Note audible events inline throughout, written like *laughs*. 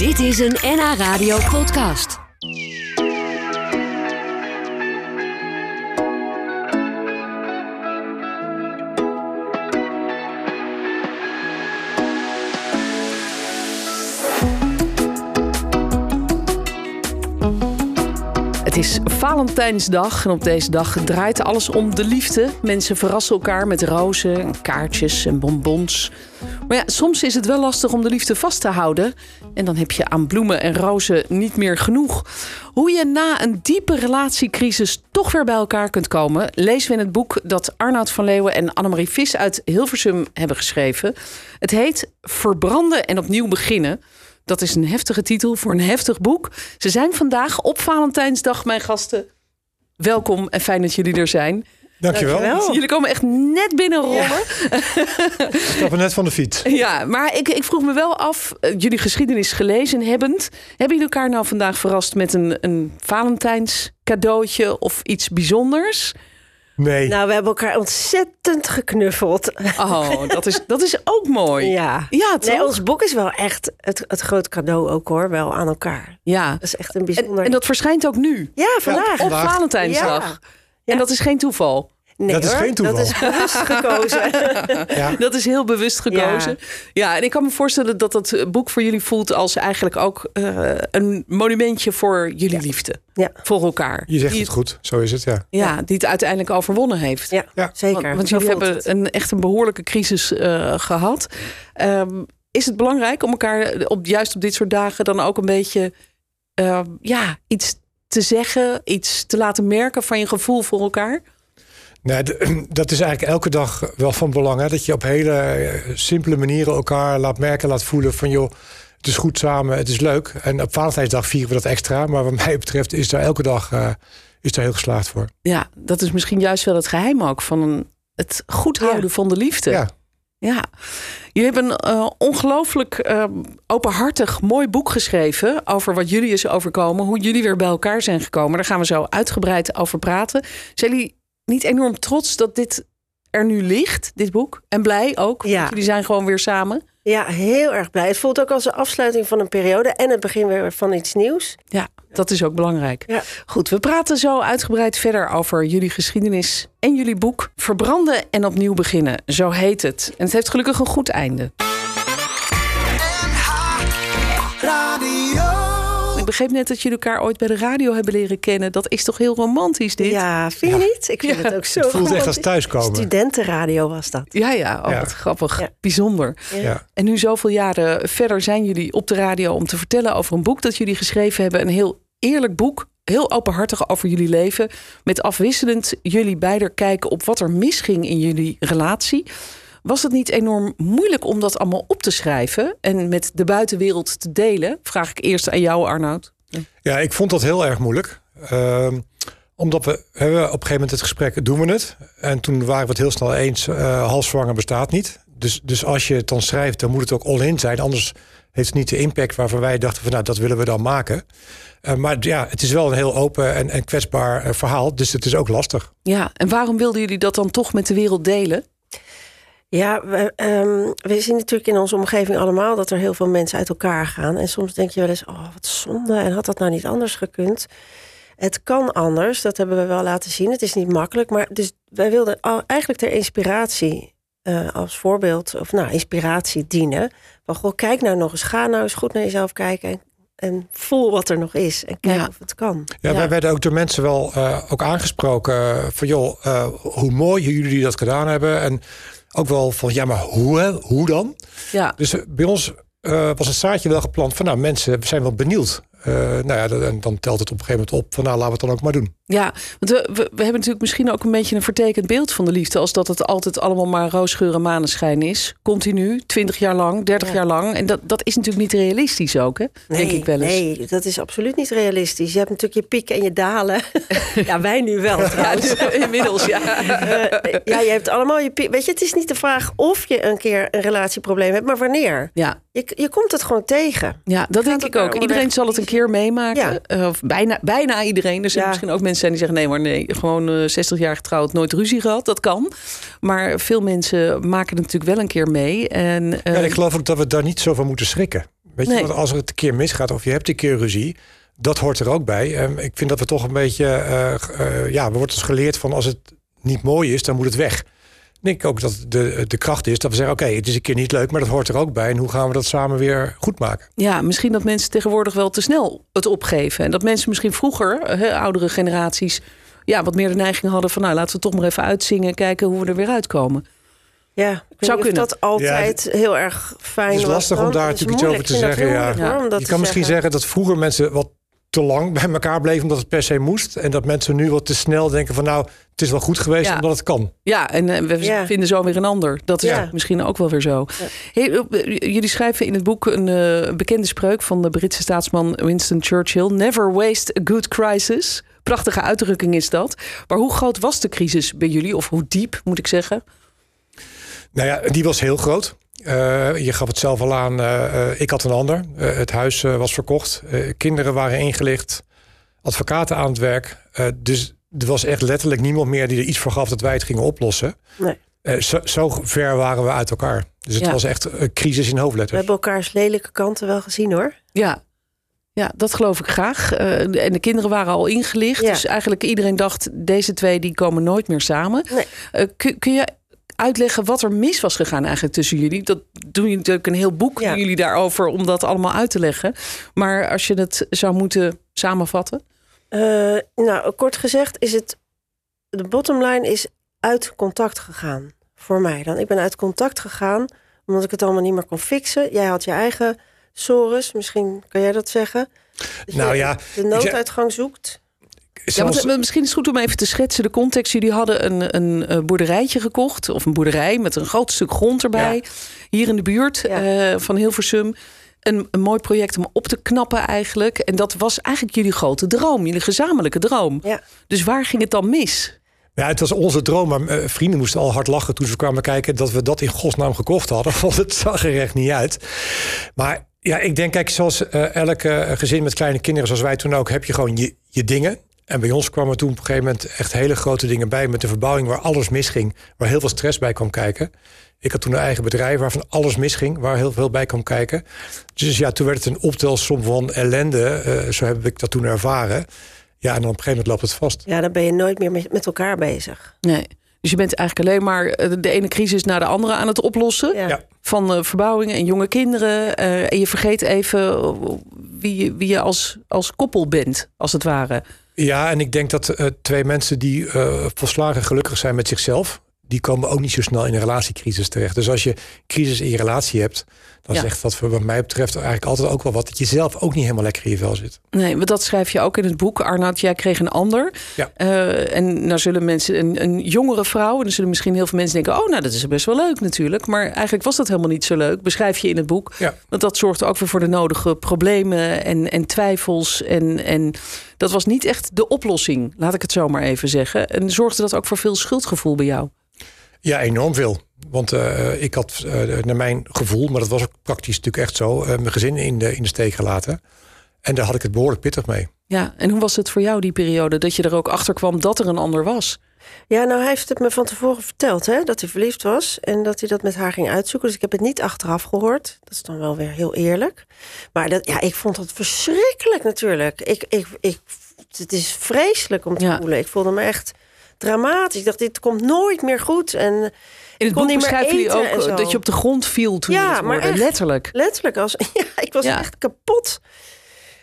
Dit is een NH Radio podcast. Het is Valentijnsdag en op deze dag draait alles om de liefde. Mensen verrassen elkaar met rozen, kaartjes en bonbons. Maar ja, soms is het wel lastig om de liefde vast te houden. En dan heb je aan bloemen en rozen niet meer genoeg. Hoe je na een diepe relatiecrisis toch weer bij elkaar kunt komen, lezen we in het boek dat Arnoud van Leeuwen en Annemarie Vis uit Hilversum hebben geschreven. Het heet Verbranden en opnieuw beginnen. Dat is een heftige titel voor een heftig boek. Ze zijn vandaag op Valentijnsdag mijn gasten. Welkom en fijn dat jullie er zijn. Dankjewel. Jullie komen echt net binnenrollen. *laughs* Stappen net van de fiets. Ja, maar ik, ik vroeg me wel af, eh, jullie geschiedenis gelezen hebbend, hebben jullie elkaar nou vandaag verrast met een, een Valentijns cadeautje of iets bijzonders? Nee. Nou, we hebben elkaar ontzettend geknuffeld. Oh, dat is, dat is ook mooi. Ja. Ja, toch? Nee, ons boek is wel echt het, het groot cadeau ook hoor, wel aan elkaar. Ja. Dat is echt een En, bijzonder... en dat verschijnt ook nu, Ja, vandaag. op vandaag. Valentijnsdag. Ja. En dat is geen toeval. Nee, Dat is hoor, geen toeval. Dat is bewust gekozen. *laughs* Ja. Dat is heel bewust gekozen. Ja. en ik kan me voorstellen dat dat boek voor jullie voelt als eigenlijk ook eh, een monumentje voor jullie liefde. Ja. Voor elkaar. Je zegt die, het goed, zo is het, ja. Ja, die het uiteindelijk overwonnen heeft. Ja, Ja. zeker. Want, want Zo jullie hebben het. een, echt een behoorlijke crisis eh, gehad. Ehm, is het belangrijk om elkaar op, juist op dit soort dagen dan ook een beetje eh, ja, iets te zeggen, iets te laten merken van je gevoel voor elkaar? Nee, *clears throat* dat is eigenlijk elke dag wel van belang. Hè? Dat je op hele eh, simpele manieren elkaar laat merken, laat voelen van joh, het is goed samen, het is leuk. En op Valentijnsdag vieren we dat extra. Maar wat mij betreft is daar elke dag eh, is daar heel geslaagd voor. Ja, dat is misschien juist wel het geheim ook van het goed houden Ja. van de liefde. Ja. Ja, jullie hebben een eh, ongelooflijk eh, openhartig mooi boek geschreven over wat jullie is overkomen, hoe jullie weer bij elkaar zijn gekomen. Daar gaan we zo uitgebreid over praten. Zijn jullie niet enorm trots dat dit er nu ligt, dit boek? En blij ook? Ja. Jullie zijn gewoon weer samen. Ja, heel erg blij. Het voelt ook als een afsluiting van een periode en het begin weer van iets nieuws. Ja, dat is ook belangrijk. Ja. Goed, we praten zo uitgebreid verder over jullie geschiedenis en jullie boek. Verbranden en opnieuw beginnen, zo heet het. En het heeft gelukkig een goed einde. Begreep net dat jullie elkaar ooit bij de radio hebben leren kennen. Dat is toch heel romantisch, dit? Ja, vind je niet? Ik vind Ja. het ook zo Het voelt echt als thuiskomen. Studentenradio was dat. Ja, ja, oh, Ja. wat grappig. Ja. Bijzonder. Ja. En nu zoveel jaren verder zijn jullie op de radio om te vertellen over een boek dat jullie geschreven hebben. Een heel eerlijk boek, heel openhartig over jullie leven. Met afwisselend jullie beiden kijken op wat er misging in jullie relatie. Was het niet enorm moeilijk om dat allemaal op te schrijven en met de buitenwereld te delen? Vraag ik eerst aan jou, Arnoud. Ja, ik vond dat heel erg moeilijk. Ehm, omdat we hebben op een gegeven moment het gesprek, doen we het? En toen waren we het heel snel eens, halsverwanger bestaat niet. Dus, dus als je het dan schrijft, dan moet het ook all-in zijn. Anders heeft het niet de impact waarvan wij dachten van nou, dat willen we dan maken. Eh, maar ja, het is wel een heel open en, en kwetsbaar eh, verhaal. Dus het is ook lastig. Ja, en waarom wilden jullie dat dan toch met de wereld delen? Ja, we, ehm, we zien natuurlijk in onze omgeving allemaal dat er heel veel mensen uit elkaar gaan. En soms denk je wel eens, oh wat zonde, en had dat nou niet anders gekund? Het kan anders, dat hebben we wel laten zien. Het is niet makkelijk, maar dus wij wilden eigenlijk ter inspiratie eh, als voorbeeld, of nou, inspiratie dienen. Van goh, kijk nou nog eens, ga nou eens goed naar jezelf kijken en, en voel wat er nog is. En kijk Ja. of het kan. Ja, wij werden ook door mensen wel eh, ook aangesproken eh, van joh, eh, hoe mooi jullie dat gedaan hebben. En ook wel van ja, maar hoe, hè? hoe dan? Ja, Dus bij ons eh, was het zaadje wel geplant van nou, mensen zijn wel benieuwd. Eh, nou ja, dan- en dan telt het op een gegeven moment op van nou, laten we het dan ook maar doen. Ja, want we, we, we hebben natuurlijk misschien ook een beetje een vertekend beeld van de liefde. Als dat het altijd allemaal maar roosgeur en maneschijn is. Continu, 20 jaar lang, 30 Ja. jaar lang. En dat, dat is natuurlijk niet realistisch ook, hè? denk ik wel eens. Nee, dat is absoluut niet realistisch. Je hebt natuurlijk je pieken en je dalen. *laughs* ja, wij nu wel Ja, trouwens. dus inmiddels, ja. Eh, ja, je hebt allemaal je piek. Weet je, het is niet de vraag of je een keer een relatieprobleem hebt, maar wanneer. Ja, Je, je komt het gewoon tegen. ja dat denk ik ook. Iedereen zal het een keer meemaken. Ja. Eh, Of bijna, bijna iedereen. Er zijn misschien ook mensen zijn die zeggen... nee, maar nee, gewoon eh, 60 jaar getrouwd, nooit ruzie gehad. Dat kan. Maar veel mensen maken het natuurlijk wel een keer mee. En, Ja, ik geloof ook dat we daar niet zo van moeten schrikken. Weet je, want als er het een keer misgaat of je hebt een keer ruzie, dat hoort er ook bij. En ik vind dat we toch een beetje, eh, eh, ja, we worden dus geleerd van als het niet mooi is, dan moet het weg. Ik denk ook dat de, de kracht is dat we zeggen, oké, het is een keer niet leuk, maar dat hoort er ook bij. En hoe gaan we dat samen weer goed maken? Ja, misschien dat mensen tegenwoordig wel te snel het opgeven. En dat mensen misschien vroeger, eh, hè, oudere generaties, ja, wat meer de neiging hadden van, nou, laten we toch maar even uitzingen, kijken hoe we er weer uitkomen. Ja, ik Zou kunnen. dat altijd heel erg fijn Het is was lastig om daar natuurlijk iets over te. Ik zeggen, ja. dat je kan misschien zeggen. zeggen dat vroeger mensen wat te lang bij elkaar bleven omdat het per se moest. En dat mensen nu wat te snel denken van nou, het is wel goed geweest Ja. omdat het kan. Ja, en eh, we Ja. vinden zo weer een ander. Dat is Ja. misschien ook wel weer zo. Hey, eh, jullie schrijven in het boek een eh, bekende spreuk van de Britse staatsman Winston Churchill: Never waste a good crisis. Prachtige uitdrukking is dat. Maar hoe groot was de crisis bij jullie? Of hoe diep, moet ik zeggen? Nou ja, die was heel groot. Eh, je gaf het zelf al aan. eh, eh, ik had een ander. Eh, het huis eh, was verkocht. Eh, kinderen waren ingelicht. Advocaten aan het werk. Eh, dus er was echt letterlijk niemand meer die er iets voor gaf dat wij het gingen oplossen. Nee. Eh, zo, zo ver waren we uit elkaar. Dus het Ja. was echt een crisis in We hoofdletters. hebben elkaars lelijke kanten wel gezien hoor. Ja. Ja, dat geloof ik graag. Eh, en de kinderen waren al ingelicht. Ja. Dus eigenlijk iedereen dacht, deze twee die komen nooit meer samen. Nee. Eh, kun, kun je uitleggen wat er mis was gegaan eigenlijk tussen jullie? Dat doen jullie natuurlijk een heel boek Ja. jullie daarover om dat allemaal uit te leggen. Maar als je het zou moeten samenvatten. Eh, nou, kort gezegd is het... De bottom line is uit contact gegaan. Voor mij dan. Ik ben uit contact gegaan omdat ik het allemaal niet meer kon fixen. Jij had je eigen sores. Misschien kan jij dat zeggen. Dus Nou je ja, De nooduitgang zoekt. Ja, want, misschien is het goed om even te schetsen de context. Jullie hadden een, een, boerderijtje gekocht, of een boerderij met een groot stuk grond erbij. Hier in de buurt Ja. eh, van Hilversum. Een, een mooi project om op te knappen eigenlijk. En dat was eigenlijk jullie grote droom, jullie gezamenlijke droom. Ja. Dus waar ging het dan mis? Ja, het was onze droom, maar eh, vrienden moesten al hard lachen toen ze kwamen kijken dat we dat in godsnaam gekocht hadden. *laughs* Want het zag er echt niet uit. Maar ja, ik denk, kijk, zoals eh elk eh, gezin met kleine kinderen, zoals wij toen ook, heb je gewoon je, je dingen. En bij ons kwamen toen op een gegeven moment echt hele grote dingen bij met de verbouwing waar alles misging, waar heel veel stress bij kwam kijken. Ik had toen een eigen bedrijf waarvan alles misging, waar heel veel bij kwam kijken. Dus ja, toen werd het een optelsom van ellende. eh, zo heb ik dat toen ervaren. Ja, en dan op een gegeven moment loopt het vast. Ja, dan ben je nooit meer met, met elkaar bezig. Nee. Dus je bent eigenlijk alleen maar eh, de ene crisis na de andere aan het oplossen. Ja. Van eh, verbouwingen en jonge kinderen. eh, en je vergeet even wie je, wie je als, als koppel bent, als het ware. Ja, en ik denk dat eh, twee mensen die eh, volslagen gelukkig zijn met zichzelf, die komen ook niet zo snel in een relatiecrisis terecht. Dus als je crisis in je relatie hebt, dan Ja. zegt dat voor wat mij betreft eigenlijk altijd ook wel wat dat je zelf ook niet helemaal lekker in je vel zit. Nee, want dat schrijf je ook in het boek. Arnoud, jij kreeg een ander. Ja. Eh, en nou zullen mensen, een, een jongere vrouw, en dan zullen misschien heel veel mensen denken: oh, nou, dat is best wel leuk natuurlijk. Maar eigenlijk was dat helemaal niet zo leuk. Beschrijf je in het boek. Ja. Want dat zorgde ook weer voor de nodige problemen en, en twijfels. En, en dat was niet echt de oplossing, laat ik het zo maar even zeggen. En zorgde dat ook voor veel schuldgevoel bij jou? Ja, enorm veel. Want eh, ik had eh, naar mijn gevoel, maar dat was ook praktisch natuurlijk echt zo, eh, mijn gezin in de, in de steek gelaten. En daar had ik het behoorlijk pittig mee. Ja, en hoe was het voor jou die periode dat je er ook achter kwam dat er een ander was? Ja, nou, hij heeft het me van tevoren verteld, hè, dat hij verliefd was en dat hij dat met haar ging uitzoeken. Dus ik heb het niet achteraf gehoord. Dat is dan wel weer heel eerlijk. Maar dat, ja, ik vond dat verschrikkelijk natuurlijk. Ik, ik, ik, het is vreselijk om te Ja. voelen. Ik voelde me echt dramatisch. Ik dacht, dit komt nooit meer goed. En In het kon boek beschrijven jullie ook dat je op de grond viel toen Ja, je maar echt. Letterlijk. letterlijk als *laughs* ja, ik was Ja. echt kapot.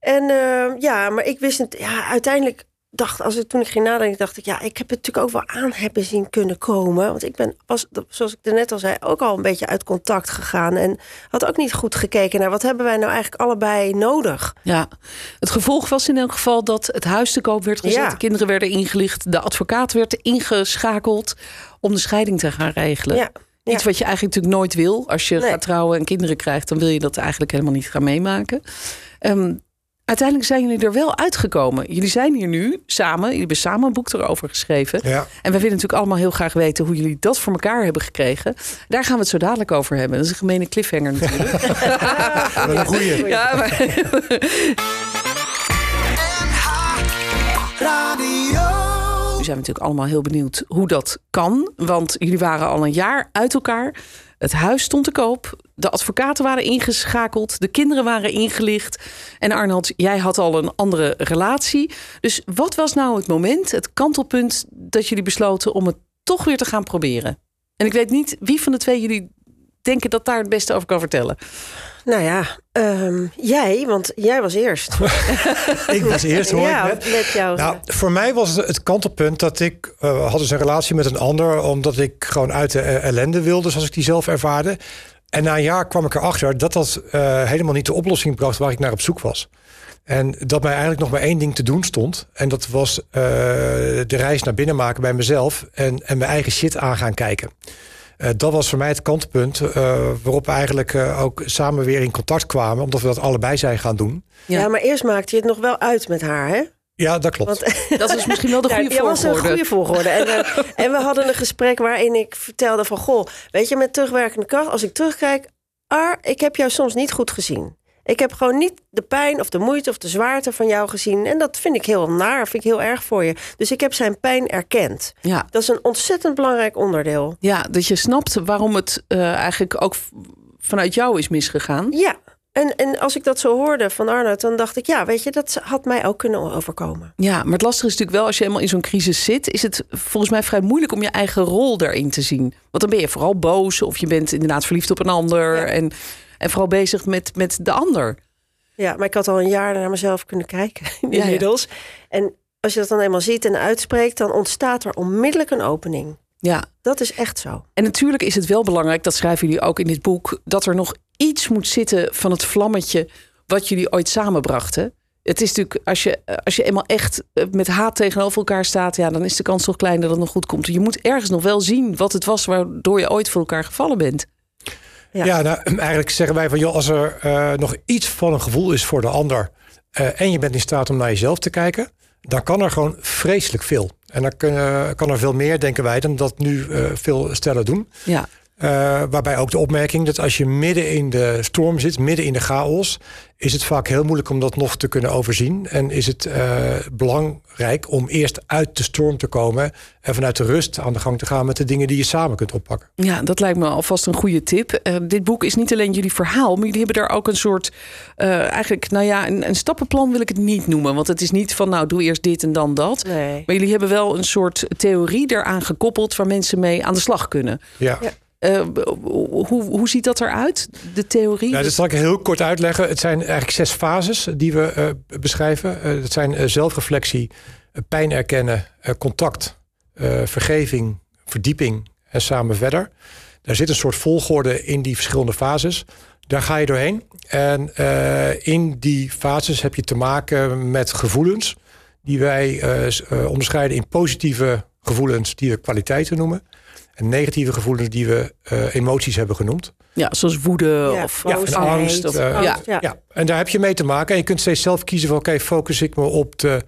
En eh, ja, maar ik wist het. Ja, uiteindelijk dacht als ik toen ik ging nadenken, dacht ik ja, ik heb het natuurlijk ook wel aan hebben zien kunnen komen, want ik ben was zoals ik er net al zei ook al een beetje uit contact gegaan en had ook niet goed gekeken naar wat hebben wij nou eigenlijk allebei nodig. Ja, het gevolg was in elk geval dat het huis te koop werd gezet. Ja. De kinderen werden ingelicht. De advocaat werd ingeschakeld om de scheiding te gaan regelen. Ja, ja. Iets wat je eigenlijk natuurlijk nooit wil. Als je Nee. gaat trouwen en kinderen krijgt, dan wil je dat eigenlijk helemaal niet gaan meemaken. Ehm, uiteindelijk zijn jullie er wel uitgekomen. Jullie zijn hier nu samen. Jullie hebben samen een boek erover geschreven. Ja. En we willen natuurlijk allemaal heel graag weten hoe jullie dat voor elkaar hebben gekregen. Daar gaan we het zo dadelijk over hebben. Dat is een gemene cliffhanger natuurlijk. *laughs* Wel een goeie. ja, maar, *laughs* Nu zijn natuurlijk allemaal heel benieuwd hoe dat kan. Want jullie waren al een jaar uit elkaar. Het huis stond te koop. De advocaten waren ingeschakeld. De kinderen waren ingelicht. En Arnold, jij had al een andere relatie. Dus wat was nou het moment, het kantelpunt... dat jullie besloten om het toch weer te gaan proberen? En ik weet niet wie van de twee jullie denken dat daar het beste over kan vertellen. Nou ja, ehm, jij, want jij was eerst. *laughs* ik was eerst, hoor ja, net. met jou. Nou, voor mij was het, het kantelpunt dat ik uh, had dus een relatie met een ander... omdat ik gewoon uit de uh, ellende wilde, zoals ik die zelf ervaarde. En na een jaar kwam ik erachter dat dat uh, helemaal niet de oplossing bracht... waar ik naar op zoek was. En dat mij eigenlijk nog maar één ding te doen stond. En dat was de reis naar binnen maken bij mezelf... en, en mijn eigen shit aan gaan kijken. Uh, dat was voor mij het kantpunt uh, waarop we eigenlijk uh, ook samen weer in contact kwamen, omdat we dat allebei zijn gaan doen. Ja, ja maar eerst maakte je het nog wel uit met haar, hè? Ja, dat klopt. Want, *laughs* dat is misschien wel de goede ja, volgorde. Dat was een goede volgorde. En, *laughs* en, we hadden een gesprek waarin ik vertelde van... goh, weet je, met terugwerkende kracht, als ik terugkijk... Ar, ik heb jou soms niet goed gezien. Ik heb gewoon niet de pijn of de moeite of de zwaarte van jou gezien. En dat vind ik heel naar, vind ik heel erg voor je. Dus ik heb zijn pijn erkend. Ja. Dat is een ontzettend belangrijk onderdeel. Ja, dat je snapt waarom het uh, eigenlijk ook vanuit jou is misgegaan. Ja. En, en als ik dat zo hoorde van Arnoud, dan dacht ik, ja, weet je, dat had mij ook kunnen overkomen. Ja, maar het lastige is natuurlijk wel, als je helemaal in zo'n crisis zit, is het volgens mij vrij moeilijk om je eigen rol daarin te zien. Want dan ben je vooral boos of je bent inderdaad verliefd op een ander. Ja. En, en vooral bezig met, met de ander. Ja, maar ik had al een jaar naar mezelf kunnen kijken inmiddels. *laughs* Ja, ja. En als je dat dan eenmaal ziet en uitspreekt, dan ontstaat er onmiddellijk een opening. Ja. Dat is echt zo. En natuurlijk is het wel belangrijk, dat schrijven jullie ook in dit boek, dat er nog iets moet zitten van het vlammetje wat jullie ooit samenbrachten. Het is natuurlijk, als je, als je eenmaal echt met haat tegenover elkaar staat, ja, dan is de kans toch klein dat het nog goed komt. Je moet ergens nog wel zien wat het was waardoor je ooit voor elkaar gevallen bent. Ja, ja nou, *clears throat* eigenlijk zeggen wij van joh, als er uh, nog iets van een gevoel is voor de ander uh, en je bent in staat om naar jezelf te kijken, dan kan er gewoon vreselijk veel. En dan kan er veel meer, denken wij, dan dat nu uh, veel stellen doen. Ja. Waarbij ook de opmerking dat als je midden in de storm zit, midden in de chaos, is het vaak heel moeilijk om dat nog te kunnen overzien. En is het belangrijk om eerst uit de storm te komen en vanuit de rust aan de gang te gaan met de dingen die je samen kunt oppakken. Ja, dat lijkt me alvast een goede tip. Uh, dit boek is niet alleen jullie verhaal, maar jullie hebben daar ook een soort, uh, eigenlijk, nou ja, een, een, stappenplan wil ik het niet noemen. Want het is niet van, nou, doe eerst dit en dan dat. Nee. Maar jullie hebben wel een soort theorie eraan gekoppeld waar mensen mee aan de slag kunnen. Ja. Ja. Uh, hoe, hoe ziet dat eruit, de theorie? Nou, dat zal ik heel kort uitleggen. Het zijn eigenlijk zes fases die we uh, beschrijven. Uh, dat zijn zelfreflectie, pijn erkennen, contact, vergeving, verdieping en samen verder. Daar zit een soort volgorde in die verschillende fases. Daar ga je doorheen. En in die fases heb je te maken met gevoelens die wij onderscheiden in positieve gevoelens die we kwaliteiten noemen. En negatieve gevoelens die we uh, emoties hebben genoemd. Ja, zoals woede Ja, of, Ja, of angst. Of, eh, ja. Ja. Ja, en daar heb je mee te maken. En je kunt steeds zelf kiezen van... oké, focus ik me op de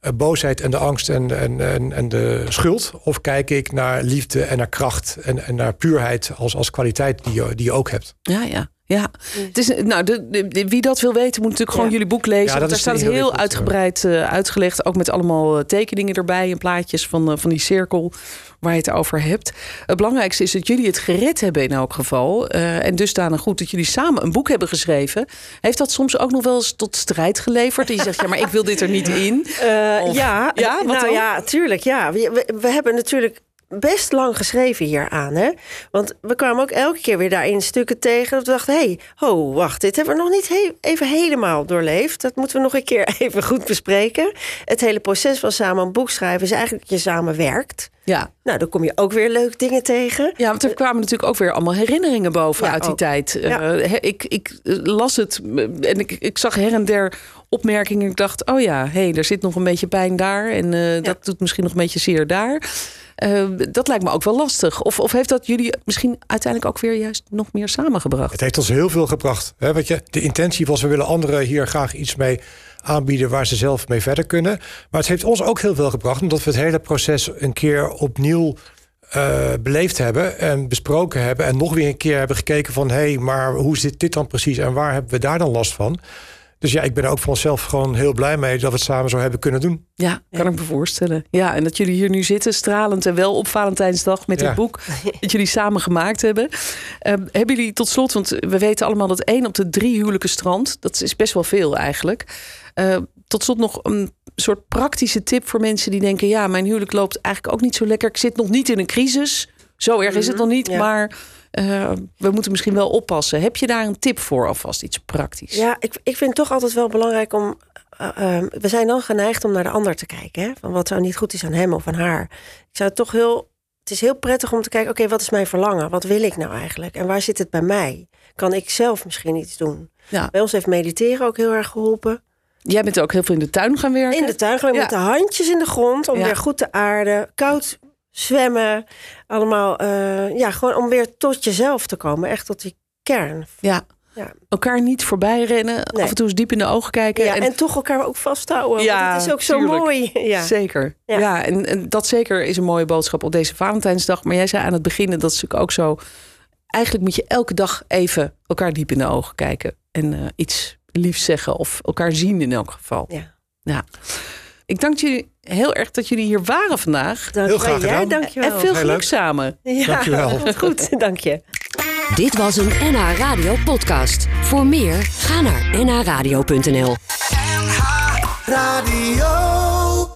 uh, boosheid en de angst en, en, en, en de schuld? Of kijk ik naar liefde en naar kracht en, en naar puurheid als, als kwaliteit die je, die je ook hebt? ja, ja. Ja, het is, nou, de, wie dat wil weten, moet natuurlijk gewoon Ja. jullie boek lezen. Ja, dat want daar staat het heel uitgebreid eh, uitgelegd. Ook met allemaal eh, tekeningen erbij en plaatjes van, eh, van die cirkel waar je het over hebt. Het belangrijkste is dat jullie het gered hebben in elk geval. Eh, en dusdanig goed dat jullie samen een boek hebben geschreven. Heeft dat soms ook nog wel eens tot strijd geleverd? En je zegt, ja, maar ik wil dit er niet in. *laughs* Of- ja, Ja, nou dan? ja, tuurlijk. Ja. We, we, we hebben natuurlijk best lang geschreven hieraan. Hè? Want we kwamen ook elke keer weer daarin stukken tegen. Dat we dachten, hé, hey, ho, wacht, dit hebben we nog niet he- even helemaal doorleefd. Dat moeten we nog een keer *laughs* even goed bespreken. Het hele proces van samen een boek schrijven is eigenlijk dat je samen werkt. Ja. Nou, dan kom je ook weer leuke dingen tegen. Ja, want er kwamen natuurlijk ook weer allemaal herinneringen boven Ja, uit die ook. tijd. Ja. Eh, ik, ik eh, las het en ik, ik zag her en der opmerkingen. Ik dacht, oh ja, hé, hey, er zit nog een beetje pijn daar. En eh, dat doet misschien nog een beetje zeer daar. Eh, dat lijkt me ook wel lastig. Of, of heeft dat jullie misschien uiteindelijk ook weer juist nog meer samengebracht? Het heeft ons heel veel gebracht. Hè? Want je, de intentie was, we willen anderen hier graag iets mee aanbieden waar ze zelf mee verder kunnen. Maar het heeft ons ook heel veel gebracht, omdat we het hele proces een keer opnieuw eh, beleefd hebben en besproken hebben. En nog weer een keer hebben gekeken van hé, hey, maar hoe zit dit dan precies en waar hebben we daar dan last van? Dus ja, ik ben er ook van onszelf gewoon heel blij mee dat we het samen zo hebben kunnen doen. Ja, kan ik me voorstellen. Ja, en dat jullie hier nu zitten, stralend en wel op Valentijnsdag met Ja. dit boek *laughs* dat jullie samen gemaakt hebben. Eh, hebben jullie tot slot, want we weten allemaal dat één op de drie huwelijken strandt. Dat is best wel veel eigenlijk. Eh, tot slot nog een soort praktische tip voor mensen die denken: ja, mijn huwelijk loopt eigenlijk ook niet zo lekker. Ik zit nog niet in een crisis. Zo erg is het nog niet, ja. maar eh, we moeten misschien wel oppassen. Heb je daar een tip voor alvast? Iets praktisch? Ja, ik, ik vind het toch altijd wel belangrijk om. eh, eh, we zijn dan geneigd om naar de ander te kijken. Hè? Van wat zou niet goed is aan hem of aan haar. Ik zou het toch heel. Het is heel prettig om te kijken: oké, wat is mijn verlangen? Wat wil ik nou eigenlijk? En waar zit het bij mij? Kan ik zelf misschien iets doen? Ja. Bij ons heeft mediteren ook heel erg geholpen. Jij bent ook heel veel in de tuin gaan werken. In de tuin Ja. met de handjes in de grond om Ja. weer goed te aarden. Koud zwemmen. Allemaal, eh, ja, gewoon om weer tot jezelf te komen. Echt tot die kern. Ja. Ja. Elkaar niet voorbij rennen. Nee. Af en toe eens diep in de ogen kijken. Ja, en, en, toch elkaar ook vasthouden. Ja, want het is ook zo tuurlijk. mooi. *laughs* Ja. Zeker. Ja, Ja. en, en dat zeker is een mooie boodschap op deze Valentijnsdag. Maar jij zei aan het begin, dat is natuurlijk ook zo. Eigenlijk moet je elke dag even elkaar diep in de ogen kijken. En eh, iets liefs zeggen of elkaar zien in elk geval. Ja. Ja. Ik dank jullie heel erg dat jullie hier waren vandaag. Dank Heel graag. Jij, dankjewel. En veel Heel geluk leuk. samen. Ja, Dankjewel. *laughs* Goed, dank je. Dit was een NH Radio podcast. Voor meer, ga naar nhradio.nl. Radio.